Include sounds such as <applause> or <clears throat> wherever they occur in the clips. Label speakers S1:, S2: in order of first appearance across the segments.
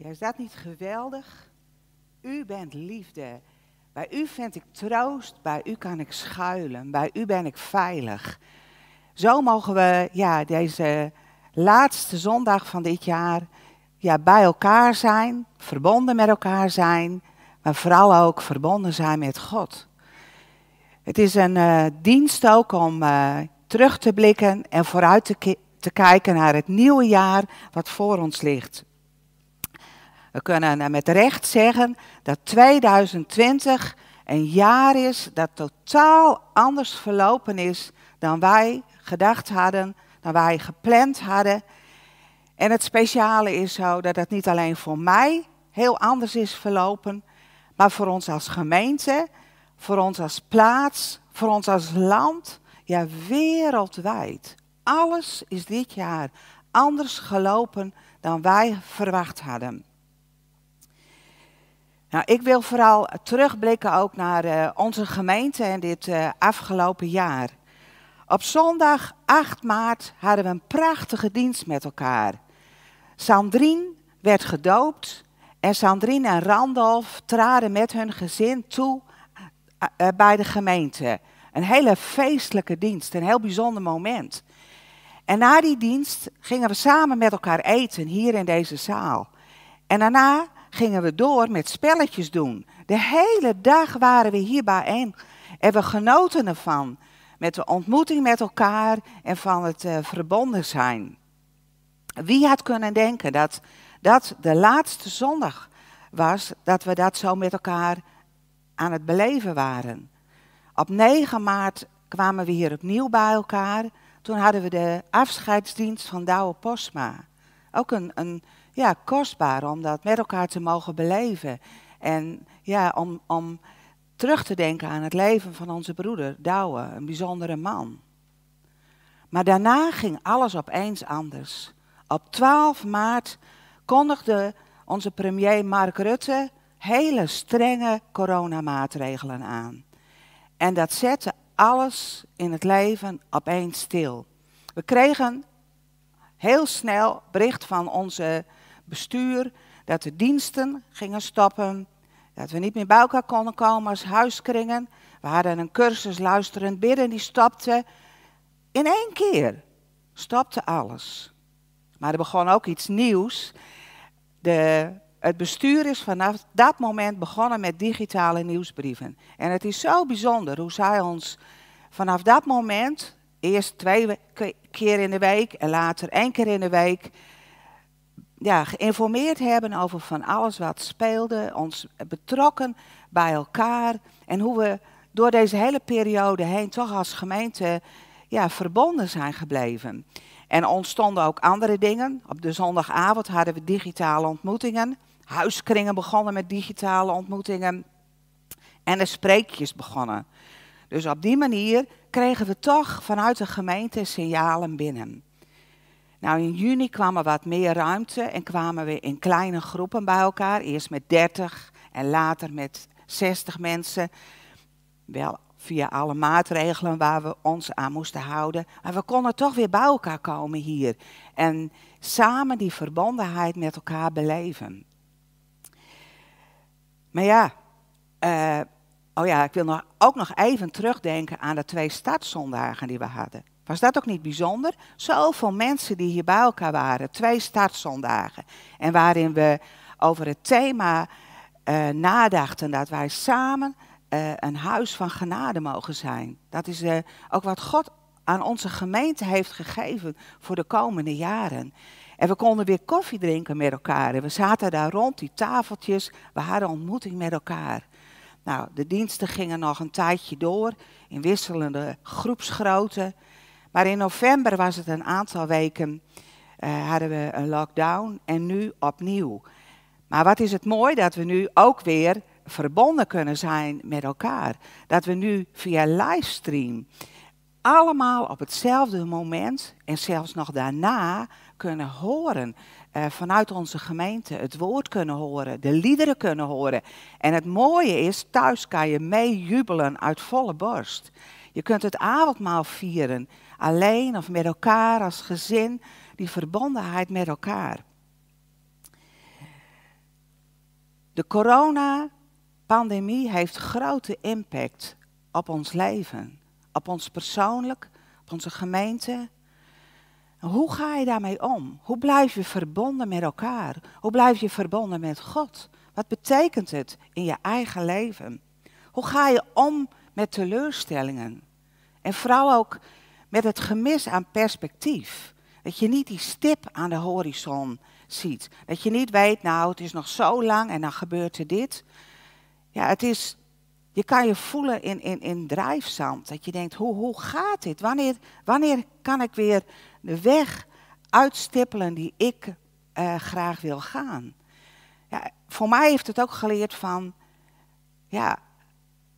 S1: Ja, is dat niet geweldig? U bent liefde. Bij u vind ik troost, bij u kan ik schuilen, bij u ben ik veilig. Zo mogen we ja, deze laatste zondag van dit jaar ja, bij elkaar zijn, verbonden met elkaar zijn, maar vooral ook verbonden zijn met God. Het is een uh, dienst ook om uh, terug te blikken en vooruit te, kijken naar het nieuwe jaar wat voor ons ligt. We kunnen uh, met recht zeggen dat 2020 een jaar is dat totaal anders verlopen is dan wij gedacht hadden, dan wij gepland hadden. En het speciale is zo dat het niet alleen voor mij heel anders is verlopen, maar voor ons als gemeente, voor ons als plaats, voor ons als land, ja wereldwijd. Alles is dit jaar anders gelopen dan wij verwacht hadden. Nou, ik wil vooral terugblikken ook naar uh, onze gemeente en dit uh, afgelopen jaar. Op zondag 8 maart hadden we een prachtige dienst met elkaar. Sandrine werd gedoopt en Sandrine en Randolph traden met hun gezin toe uh, bij de gemeente. Een hele feestelijke dienst, een heel bijzonder moment. En na die dienst gingen we samen met elkaar eten hier in deze zaal. En daarna gingen we door met spelletjes doen. De hele dag waren we hier bijeen en we genoten ervan. Met de ontmoeting met elkaar en van het uh, verbonden zijn. Wie had kunnen denken dat dat de laatste zondag was dat we dat zo met elkaar aan het beleven waren. Op 9 maart kwamen we hier opnieuw bij elkaar. Toen hadden we de afscheidsdienst van Douwe Posma. Ook een, een ja, kostbaar om dat met elkaar te mogen beleven. En ja, om, om terug te denken aan het leven van onze broeder Douwe, een bijzondere man. Maar daarna ging alles opeens anders. Op 12 maart kondigde onze premier Mark Rutte hele strenge coronamaatregelen aan. En dat zette alles in het leven opeens stil. We kregen heel snel bericht van onze bestuur dat de diensten gingen stoppen, dat we niet meer bij elkaar konden komen als huiskringen. We hadden een cursus luisterend bidden, die stopte. In één keer stopte alles. Maar er begon ook iets nieuws. De, het bestuur is vanaf dat moment begonnen met digitale nieuwsbrieven. En het is zo bijzonder hoe zij ons vanaf dat moment, eerst twee keer in de week en later één keer in de week, ja, geïnformeerd hebben over van alles wat speelde, ons betrokken bij elkaar en hoe we door deze hele periode heen toch als gemeente ja, verbonden zijn gebleven. En ontstonden ook andere dingen. Op de zondagavond hadden we digitale ontmoetingen. Huiskringen begonnen met digitale ontmoetingen. En de spreekjes begonnen. Dus op die manier kregen we toch vanuit de gemeente signalen binnen. Nou, in juni kwam er wat meer ruimte en kwamen we in kleine groepen bij elkaar. Eerst met 30 en later met 60 mensen. Wel via alle maatregelen waar we ons aan moesten houden. Maar we konden toch weer bij elkaar komen hier. En samen die verbondenheid met elkaar beleven. Maar ja, uh, oh ja, ik wil nog, ook nog even terugdenken aan de twee startzondagen die we hadden. Was dat ook niet bijzonder? Zoveel mensen die hier bij elkaar waren, twee startzondagen. En waarin we over het thema uh, nadachten dat wij samen uh, een huis van genade mogen zijn. Dat is uh, ook wat God aan onze gemeente heeft gegeven voor de komende jaren. En we konden weer koffie drinken met elkaar. En we zaten daar rond die tafeltjes. We hadden ontmoeting met elkaar. Nou, de diensten gingen nog een tijdje door in wisselende groepsgrootte. Maar in november was het een aantal weken, uh, hadden we een lockdown en nu opnieuw. Maar wat is het mooi dat we nu ook weer verbonden kunnen zijn met elkaar. Dat we nu via livestream allemaal op hetzelfde moment en zelfs nog daarna kunnen horen. Uh, vanuit onze gemeente het woord kunnen horen, de liederen kunnen horen. En het mooie is, thuis kan je meejubelen uit volle borst. Je kunt het avondmaal vieren, alleen of met elkaar als gezin, die verbondenheid met elkaar. De coronapandemie heeft grote impact op ons leven, op ons persoonlijk, op onze gemeente. Hoe ga je daarmee om? Hoe blijf je verbonden met elkaar? Hoe blijf je verbonden met God? Wat betekent het in je eigen leven? Hoe ga je om met teleurstellingen? En vooral ook met het gemis aan perspectief. Dat je niet die stip aan de horizon ziet. Dat je niet weet, nou, het is nog zo lang en dan gebeurt er dit. Ja, het is, je kan je voelen in, in, in drijfzand. Dat je denkt, hoe, hoe gaat dit? Wanneer, wanneer kan ik weer de weg uitstippelen die ik uh, graag wil gaan? Ja, voor mij heeft het ook geleerd van, ja,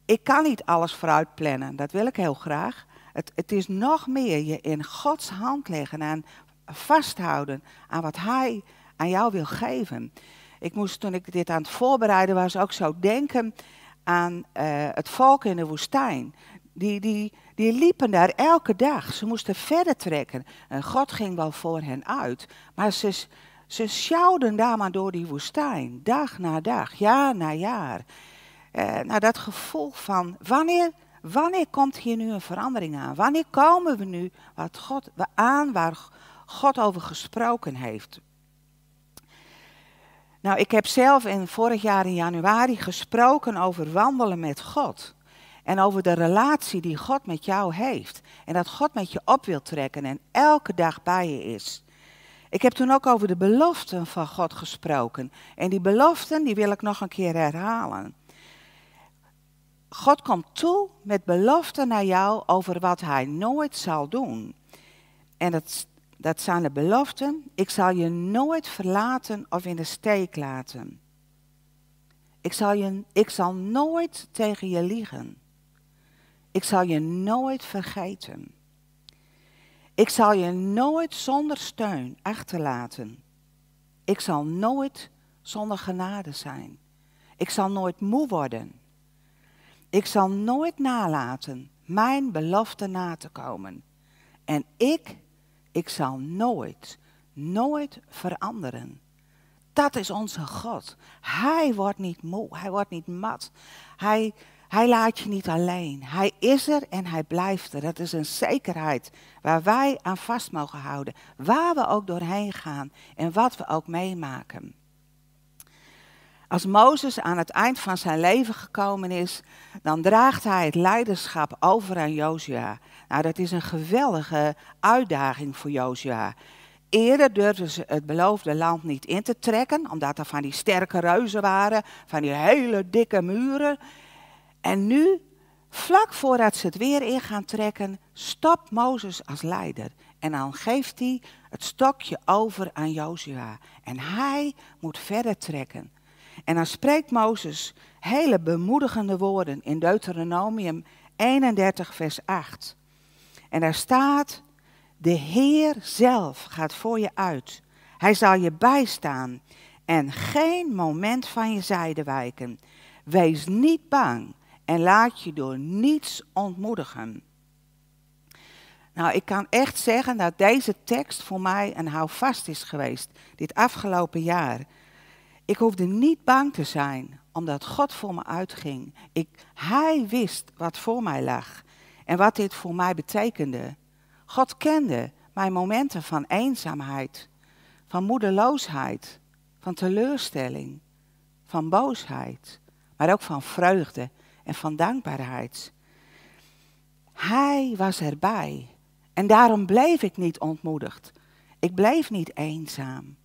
S1: ik kan niet alles vooruit plannen. Dat wil ik heel graag. Het, het is nog meer je in Gods hand leggen en vasthouden aan wat Hij aan jou wil geven. Ik moest toen ik dit aan het voorbereiden was ook zo denken aan uh, het volk in de woestijn. Die, die, die liepen daar elke dag. Ze moesten verder trekken. En God ging wel voor hen uit. Maar ze, ze sjouwden daar maar door die woestijn. Dag na dag, jaar na jaar. Uh, nou, dat gevoel van wanneer, wanneer komt hier nu een verandering aan? Wanneer komen we nu wat God, aan waar God over gesproken heeft? Nou, ik heb zelf in vorig jaar in januari gesproken over wandelen met God. En over de relatie die God met jou heeft. En dat God met je op wil trekken en elke dag bij je is. Ik heb toen ook over de beloften van God gesproken. En die beloften die wil ik nog een keer herhalen. God komt toe met beloften naar jou over wat hij nooit zal doen. En dat dat zijn de beloften. Ik zal je nooit verlaten of in de steek laten. Ik zal, je, ik zal nooit tegen je liegen. Ik zal je nooit vergeten. Ik zal je nooit zonder steun achterlaten. Ik zal nooit zonder genade zijn. Ik zal nooit moe worden. Ik zal nooit nalaten mijn belofte na te komen. En ik ik zal nooit, nooit veranderen. Dat is onze God. Hij wordt niet moe, hij wordt niet mat. Hij, hij laat je niet alleen. Hij is er en hij blijft er. Dat is een zekerheid waar wij aan vast mogen houden. Waar we ook doorheen gaan en wat we ook meemaken. Als Mozes aan het eind van zijn leven gekomen is, dan draagt hij het leiderschap over aan Jozua. Nou, dat is een geweldige uitdaging voor Jozua. Eerder durfden ze het beloofde land niet in te trekken, omdat er van die sterke reuzen waren, van die hele dikke muren. En nu, vlak voordat ze het weer in gaan trekken, stopt Mozes als leider. En dan geeft hij het stokje over aan Jozua. En hij moet verder trekken. En dan spreekt Mozes hele bemoedigende woorden in Deuteronomium 31, vers 8. En daar staat, de Heer zelf gaat voor je uit. Hij zal je bijstaan en geen moment van je zijde wijken. Wees niet bang en laat je door niets ontmoedigen. Nou, ik kan echt zeggen dat deze tekst voor mij een houvast is geweest dit afgelopen jaar. Ik hoefde niet bang te zijn, omdat God voor me uitging. Ik, hij wist wat voor mij lag en wat dit voor mij betekende. God kende mijn momenten van eenzaamheid, van moedeloosheid, van teleurstelling, van boosheid, maar ook van vreugde en van dankbaarheid. Hij was erbij en daarom bleef ik niet ontmoedigd. Ik bleef niet eenzaam.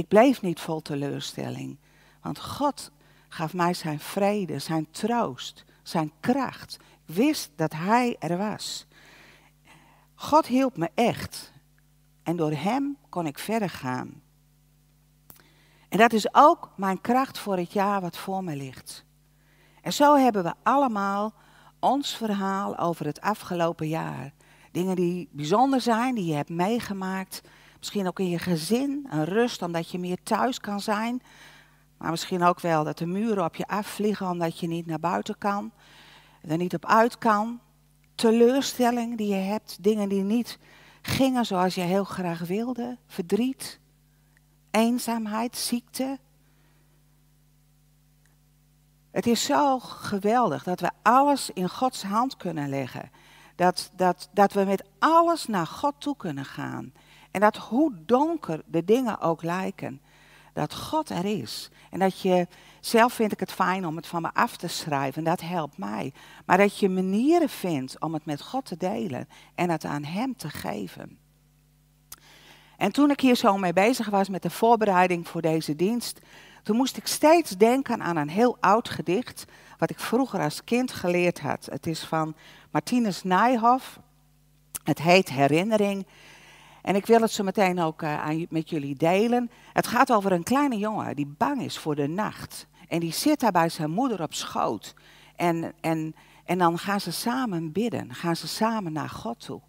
S1: Ik bleef niet vol teleurstelling, want God gaf mij zijn vrede, zijn troost, zijn kracht. Ik wist dat Hij er was. God hielp me echt en door Hem kon ik verder gaan. En dat is ook mijn kracht voor het jaar wat voor me ligt. En zo hebben we allemaal ons verhaal over het afgelopen jaar. Dingen die bijzonder zijn, die je hebt meegemaakt. Misschien ook in je gezin, een rust omdat je meer thuis kan zijn. Maar misschien ook wel dat de muren op je afvliegen omdat je niet naar buiten kan. Er niet op uit kan. Teleurstelling die je hebt, dingen die niet gingen zoals je heel graag wilde. Verdriet, eenzaamheid, ziekte. Het is zo geweldig dat we alles in Gods hand kunnen leggen. Dat, dat, dat we met alles naar God toe kunnen gaan. En dat hoe donker de dingen ook lijken, dat God er is. En dat je, zelf vind ik het fijn om het van me af te schrijven, dat helpt mij. Maar dat je manieren vindt om het met God te delen en het aan Hem te geven. En toen ik hier zo mee bezig was met de voorbereiding voor deze dienst, toen moest ik steeds denken aan een heel oud gedicht, wat ik vroeger als kind geleerd had. Het is van Martinus Nijhoff. Het heet Herinnering. En ik wil het zo meteen ook uh, met jullie delen. Het gaat over een kleine jongen die bang is voor de nacht. En die zit daar bij zijn moeder op schoot. En, en, en dan gaan ze samen bidden. Gaan ze samen naar God toe.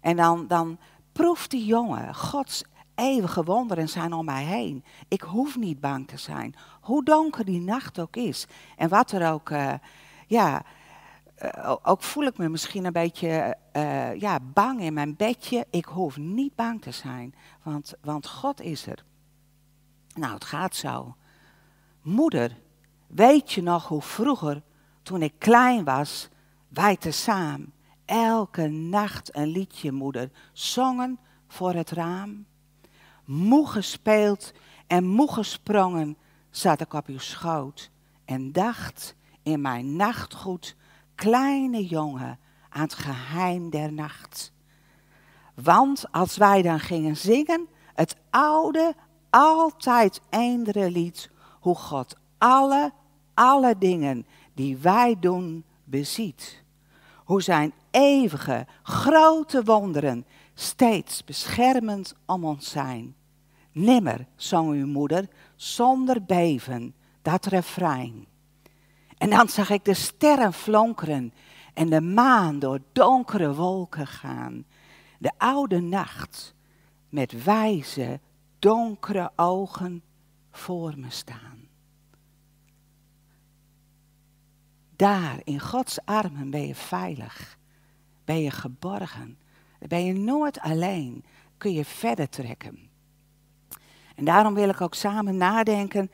S1: En dan, dan proeft die jongen Gods eeuwige wonderen zijn om mij heen. Ik hoef niet bang te zijn. Hoe donker die nacht ook is. En wat er ook, uh, ja, uh, ook voel ik me misschien een beetje uh, ja, bang in mijn bedje. Ik hoef niet bang te zijn, want, want God is er. Nou, het gaat zo. Moeder, weet je nog hoe vroeger, toen ik klein was, wij tezamen elke nacht een liedje, moeder, zongen voor het raam? Moe gespeeld en moe gesprongen zat ik op uw schoot en dacht in mijn nachtgoed, kleine jongen, aan het geheim der nacht. Want als wij dan gingen zingen, het oude, altijd eendere lied, hoe God alle, alle dingen die wij doen beziet. Hoe zijn eeuwige, grote wonderen steeds beschermend om ons zijn. Nimmer, zong uw moeder, zonder beven, dat refrein. En dan zag ik de sterren flonkeren en de maan door donkere wolken gaan. De oude nacht met wijze, donkere ogen voor me staan. Daar in Gods armen ben je veilig, ben je geborgen, ben je nooit alleen, kun je verder trekken. En daarom wil ik ook samen nadenken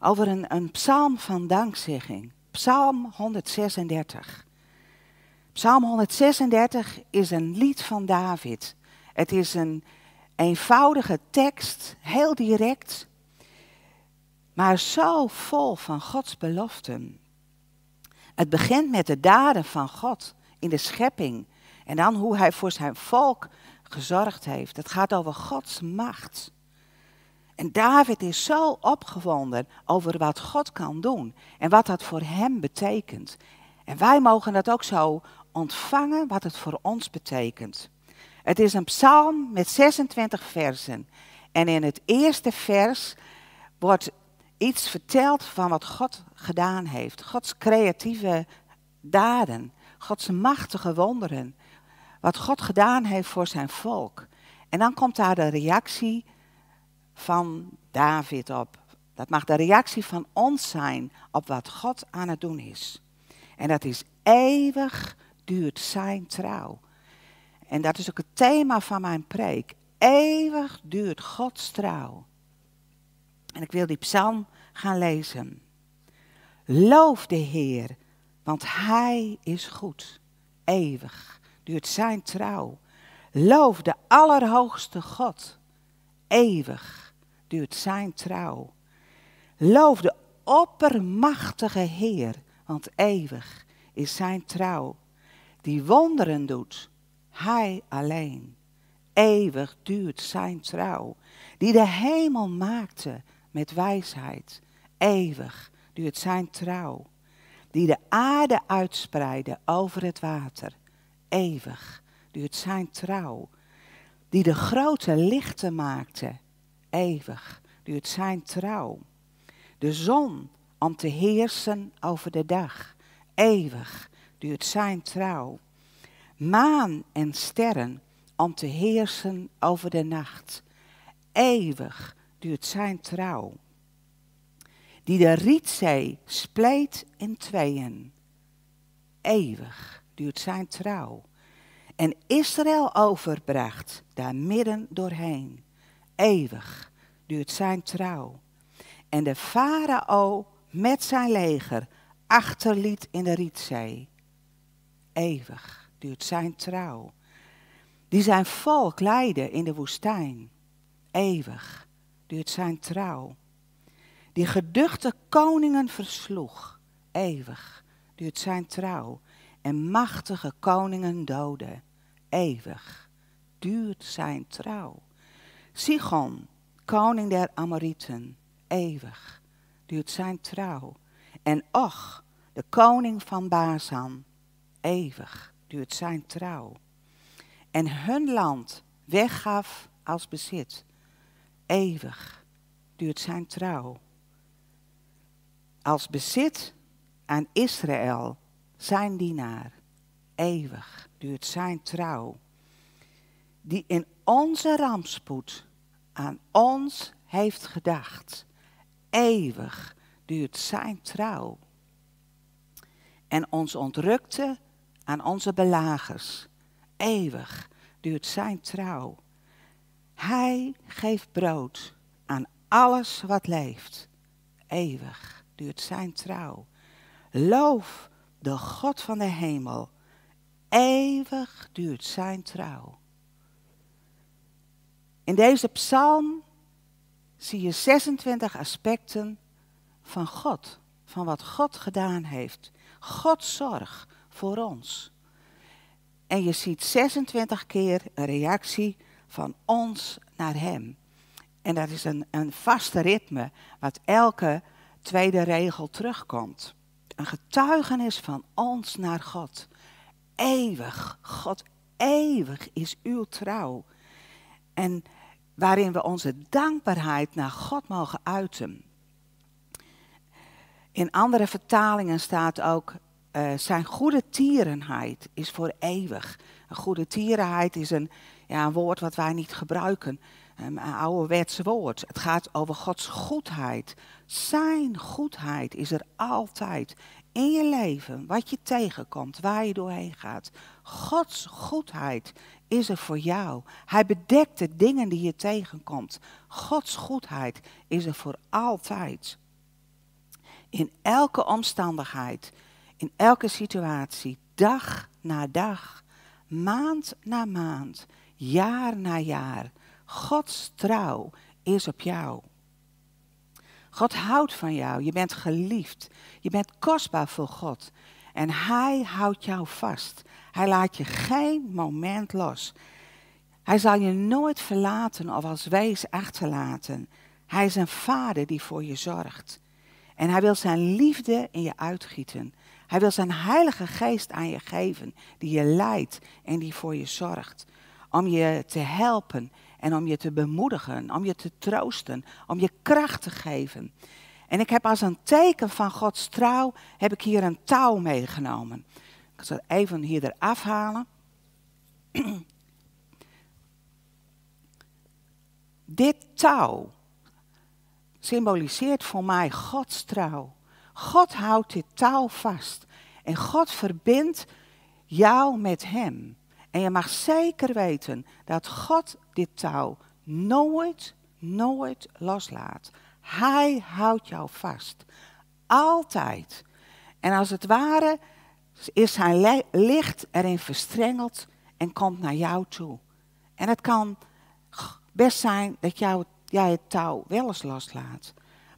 S1: over een, een psalm van dankzegging. Psalm 136. Psalm 136 is een lied van David. Het is een eenvoudige tekst, heel direct, maar zo vol van Gods beloften. Het begint met de daden van God in de schepping en dan hoe hij voor zijn volk gezorgd heeft. Het gaat over Gods macht. En David is zo opgewonden over wat God kan doen en wat dat voor hem betekent. En wij mogen dat ook zo ontvangen wat het voor ons betekent. Het is een psalm met 26 versen. En in het eerste vers wordt iets verteld van wat God gedaan heeft. Gods creatieve daden, Gods machtige wonderen. Wat God gedaan heeft voor zijn volk. En dan komt daar de reactie van David op. Dat mag de reactie van ons zijn op wat God aan het doen is. En dat is eeuwig duurt zijn trouw. En dat is ook het thema van mijn preek. Eeuwig duurt Gods trouw. En ik wil die psalm gaan lezen. Loof de Heer, want Hij is goed. Eeuwig duurt zijn trouw. Loof de Allerhoogste God. Eeuwig duurt zijn trouw. Loof de oppermachtige Heer, want eeuwig is zijn trouw. Die wonderen doet, hij alleen. Eeuwig duurt zijn trouw. Die de hemel maakte met wijsheid. Eeuwig duurt zijn trouw. Die de aarde uitspreidde over het water. Eeuwig duurt zijn trouw. Die de grote lichten maakte eeuwig duurt zijn trouw. De zon om te heersen over de dag, eeuwig duurt zijn trouw. Maan en sterren om te heersen over de nacht, eeuwig duurt zijn trouw. Die de Rietzee spleet in tweeën, eeuwig duurt zijn trouw. En Israël overbracht daar midden doorheen Eeuwig duurt zijn trouw. En de farao met zijn leger, achterliet in de Rietzee. Eeuwig duurt zijn trouw. Die zijn volk leidde in de woestijn. Eeuwig duurt zijn trouw. Die geduchte koningen versloeg. Eeuwig duurt zijn trouw. En machtige koningen doden. Eeuwig duurt zijn trouw. Sigon, koning der Amorieten. Eeuwig duurt zijn trouw. En Och, de koning van Bazan. Eeuwig duurt zijn trouw. En hun land weggaf als bezit. Eeuwig duurt zijn trouw. Als bezit aan Israël, zijn dienaar. Eeuwig duurt zijn trouw. Die in onze rampspoed aan ons heeft gedacht. Eeuwig duurt zijn trouw. En ons ontrukte aan onze belagers. Eeuwig duurt zijn trouw. Hij geeft brood aan alles wat leeft. Eeuwig duurt zijn trouw. Loof de God van de hemel. Eeuwig duurt zijn trouw. In deze psalm zie je 26 aspecten van God, van wat God gedaan heeft. Gods zorg voor ons. En je ziet 26 keer een reactie van ons naar Hem. En dat is een, een vaste ritme, wat elke tweede regel terugkomt. Een getuigenis van ons naar God. Eeuwig, God, eeuwig is uw trouw. En waarin we onze dankbaarheid naar God mogen uiten. In andere vertalingen staat ook, uh, zijn goede tierenheid is voor eeuwig. Een goede tierenheid is een, ja, een woord wat wij niet gebruiken, een ouderwets woord. Het gaat over Gods goedheid. Zijn goedheid is er altijd in je leven, wat je tegenkomt, waar je doorheen gaat. Gods goedheid is er voor jou. Hij bedekt de dingen die je tegenkomt. Gods goedheid is er voor altijd. In elke omstandigheid, in elke situatie, dag na dag, maand na maand, jaar na jaar. Gods trouw is op jou. God houdt van jou. Je bent geliefd. Je bent kostbaar voor God. En Hij houdt jou vast. Hij laat je geen moment los. Hij zal je nooit verlaten of als wees achterlaten. Hij is een vader die voor je zorgt. En hij wil zijn liefde in je uitgieten. Hij wil zijn heilige geest aan je geven, die je leidt en die voor je zorgt. Om je te helpen en om je te bemoedigen, om je te troosten, om je kracht te geven. En ik heb als een teken van Gods trouw, heb ik hier een touw meegenomen. Ik zal even hier eraf halen. <clears throat> Dit touw symboliseert voor mij Gods trouw. God houdt dit touw vast. En God verbindt jou met Hem. En je mag zeker weten dat God dit touw nooit, nooit loslaat. Hij houdt jou vast. Altijd. En als het ware is zijn licht erin verstrengeld en komt naar jou toe. En het kan best zijn dat jou, jij het touw wel eens loslaat.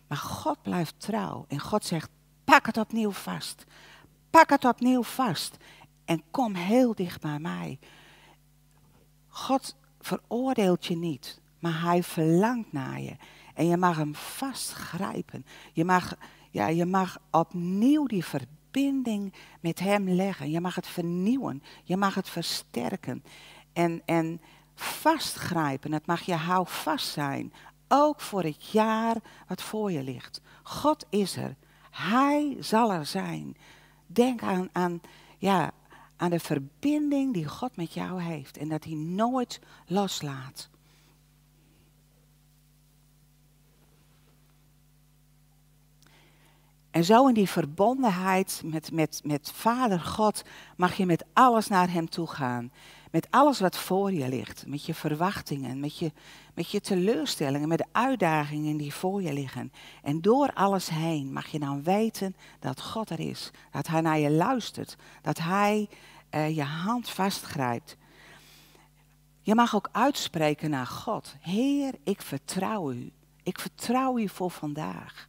S1: Maar God blijft trouw. En God zegt, pak het opnieuw vast. Pak het opnieuw vast. En kom heel dicht bij mij. God veroordeelt je niet, maar hij verlangt naar je. En je mag hem vastgrijpen. Je mag, ja, je mag opnieuw die verbinding met hem leggen. Je mag het vernieuwen. Je mag het versterken. En, en vastgrijpen, het mag je houvast zijn. Ook voor het jaar wat voor je ligt. God is er. Hij zal er zijn. Denk aan, aan, ja, aan de verbinding die God met jou heeft. En dat hij nooit loslaat. En zo in die verbondenheid met, met, met Vader God mag je met alles naar Hem toe gaan. Met alles wat voor je ligt, met je verwachtingen, met je, met je teleurstellingen, met de uitdagingen die voor je liggen. En door alles heen mag je dan weten dat God er is, dat Hij naar je luistert, dat Hij uh, je hand vastgrijpt. Je mag ook uitspreken naar God. Heer, ik vertrouw u. Ik vertrouw u voor vandaag.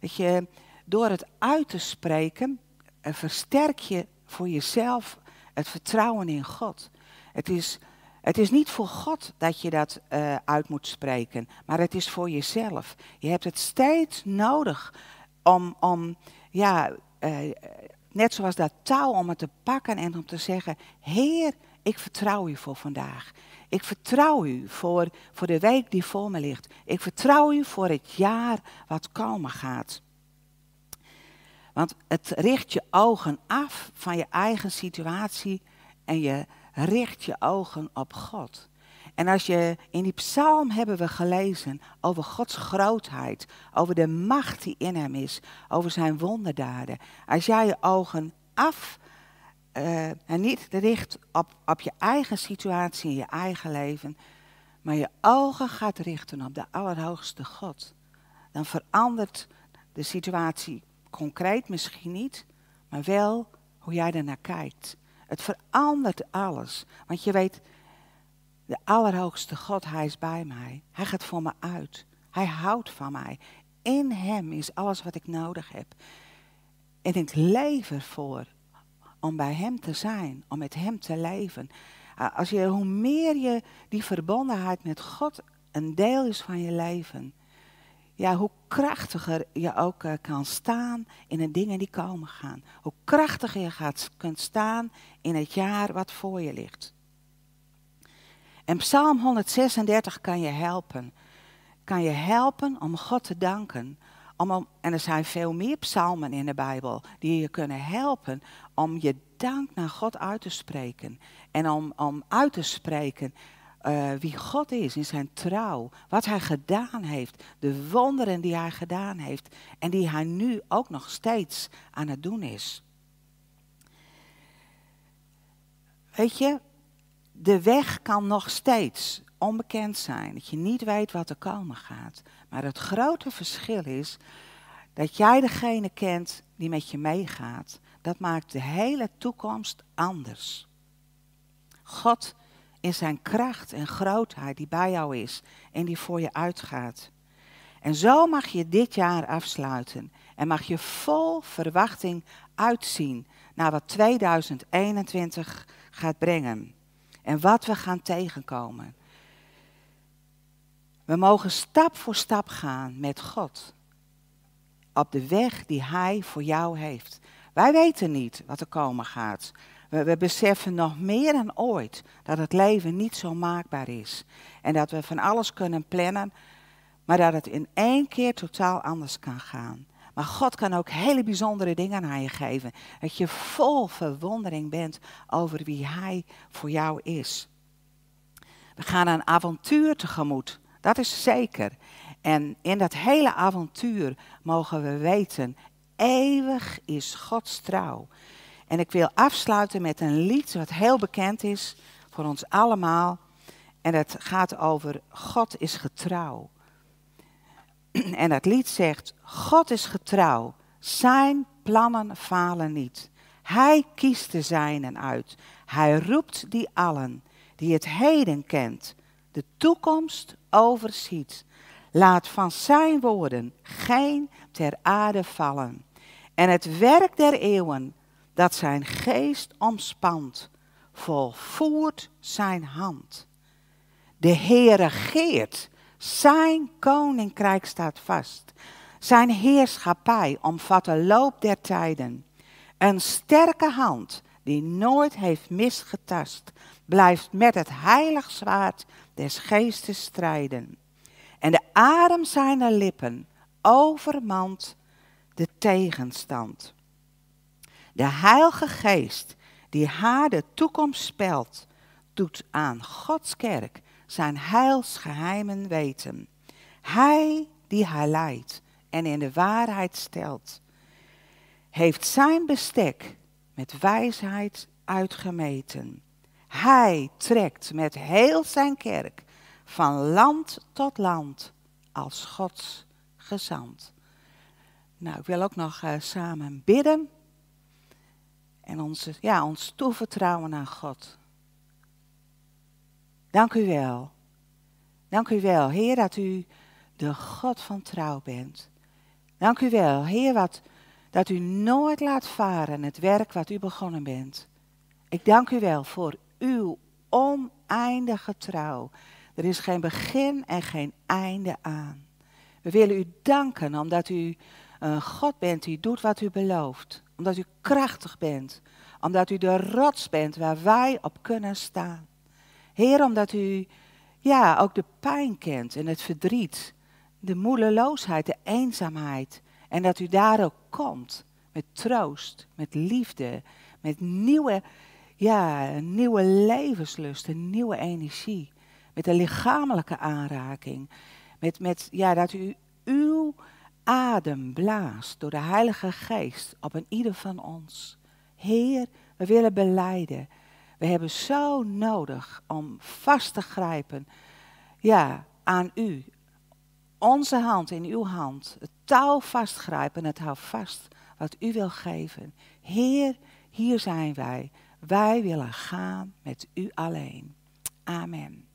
S1: Dat je door het uit te spreken, uh, versterk je voor jezelf het vertrouwen in God. Het is, het is niet voor God dat je dat uh, uit moet spreken, maar het is voor jezelf. Je hebt het steeds nodig om, om ja, uh, net zoals dat touw, om het te pakken en om te zeggen: Heer, ik vertrouw u voor vandaag. Ik vertrouw u voor, voor de week die voor me ligt. Ik vertrouw u voor het jaar wat komen gaat. Want het richt je ogen af van je eigen situatie en je richt je ogen op God. En als je in die psalm hebben we gelezen over Gods grootheid, over de macht die in hem is, over zijn wonderdaden. Als jij je ogen af uh, en niet richt op, op je eigen situatie in je eigen leven, maar je ogen gaat richten op de Allerhoogste God, dan verandert de situatie concreet misschien niet, maar wel hoe jij er naar kijkt. Het verandert alles. Want je weet, de Allerhoogste God, Hij is bij mij. Hij gaat voor me uit. Hij houdt van mij. In Hem is alles wat ik nodig heb. En ik leef ervoor om bij Hem te zijn, om met Hem te leven. Als je, hoe meer je die verbondenheid met God een deel is van je leven, ja, hoe krachtiger je ook uh, kan staan in de dingen die komen gaan. Hoe krachtiger je gaat, kunt staan in het jaar wat voor je ligt. En Psalm 136 kan je helpen. Kan je helpen om God te danken. Om, en er zijn veel meer psalmen in de Bijbel die je kunnen helpen om je dank naar God uit te spreken. En om, om uit te spreken uh, wie God is in zijn trouw, wat hij gedaan heeft, de wonderen die hij gedaan heeft en die hij nu ook nog steeds aan het doen is. Weet je, de weg kan nog steeds onbekend zijn, dat je niet weet wat er komen gaat. Maar het grote verschil is dat jij degene kent die met je meegaat. Dat maakt de hele toekomst anders. God in zijn kracht en grootheid die bij jou is en die voor je uitgaat. En zo mag je dit jaar afsluiten en mag je vol verwachting uitzien naar wat 2021 gaat brengen en wat we gaan tegenkomen. We mogen stap voor stap gaan met God op de weg die Hij voor jou heeft. Wij weten niet wat er komen gaat. We, beseffen nog meer dan ooit dat het leven niet zo maakbaar is. En dat we van alles kunnen plannen, maar dat het in één keer totaal anders kan gaan. Maar God kan ook hele bijzondere dingen aan je geven. Dat je vol verwondering bent over wie Hij voor jou is. We gaan een avontuur tegemoet, dat is zeker. En in dat hele avontuur mogen we weten, eeuwig is Gods trouw. En ik wil afsluiten met een lied wat heel bekend is voor ons allemaal. En het gaat over God is getrouw. <clears throat> En dat lied zegt, God is getrouw, zijn plannen falen niet. Hij kiest de zijnen uit. Hij roept die allen die het heden kent, de toekomst overziet. Laat van zijn woorden geen ter aarde vallen. En het werk der eeuwen dat zijn geest omspant, volvoert zijn hand. De Heer regeert, zijn koninkrijk staat vast. Zijn heerschappij omvat de loop der tijden. Een sterke hand die nooit heeft misgetast, blijft met het heilig zwaard des geestes strijden. En de adem zijner lippen overmand de tegenstand. De Heilige Geest, die haar de toekomst spelt, doet aan Gods kerk zijn heilsgeheimen weten. Hij die haar leidt en in de waarheid stelt, heeft zijn bestek met wijsheid uitgemeten. Hij trekt met heel zijn kerk van land tot land als Gods gezant. Nou, ik wil ook nog uh, samen bidden en onze, ja, ons toevertrouwen aan God. Dank u wel. Dank u wel, Heer, dat u de God van trouw bent. Dank u wel, Heer, wat, dat u nooit laat varen het werk wat u begonnen bent. Ik dank u wel voor uw oneindige trouw. Er is geen begin en geen einde aan. We willen u danken omdat u een God bent die doet wat u belooft. Omdat u krachtig bent. Omdat u de rots bent waar wij op kunnen staan. Heer, omdat u ja, ook de pijn kent en het verdriet. De moedeloosheid, de eenzaamheid. En dat u daar ook komt met troost, met liefde, met nieuwe, ja, nieuwe levenslust, een nieuwe energie. Met een lichamelijke aanraking. Met, met ja, dat u uw adem blaast door de Heilige Geest op een ieder van ons. Heer, we willen beleiden. We hebben zo nodig om vast te grijpen. Ja, aan u. Onze hand in uw hand. Het touw vastgrijpen, het hou vast wat u wil geven. Heer, hier zijn wij. Wij willen gaan met u alleen. Amen.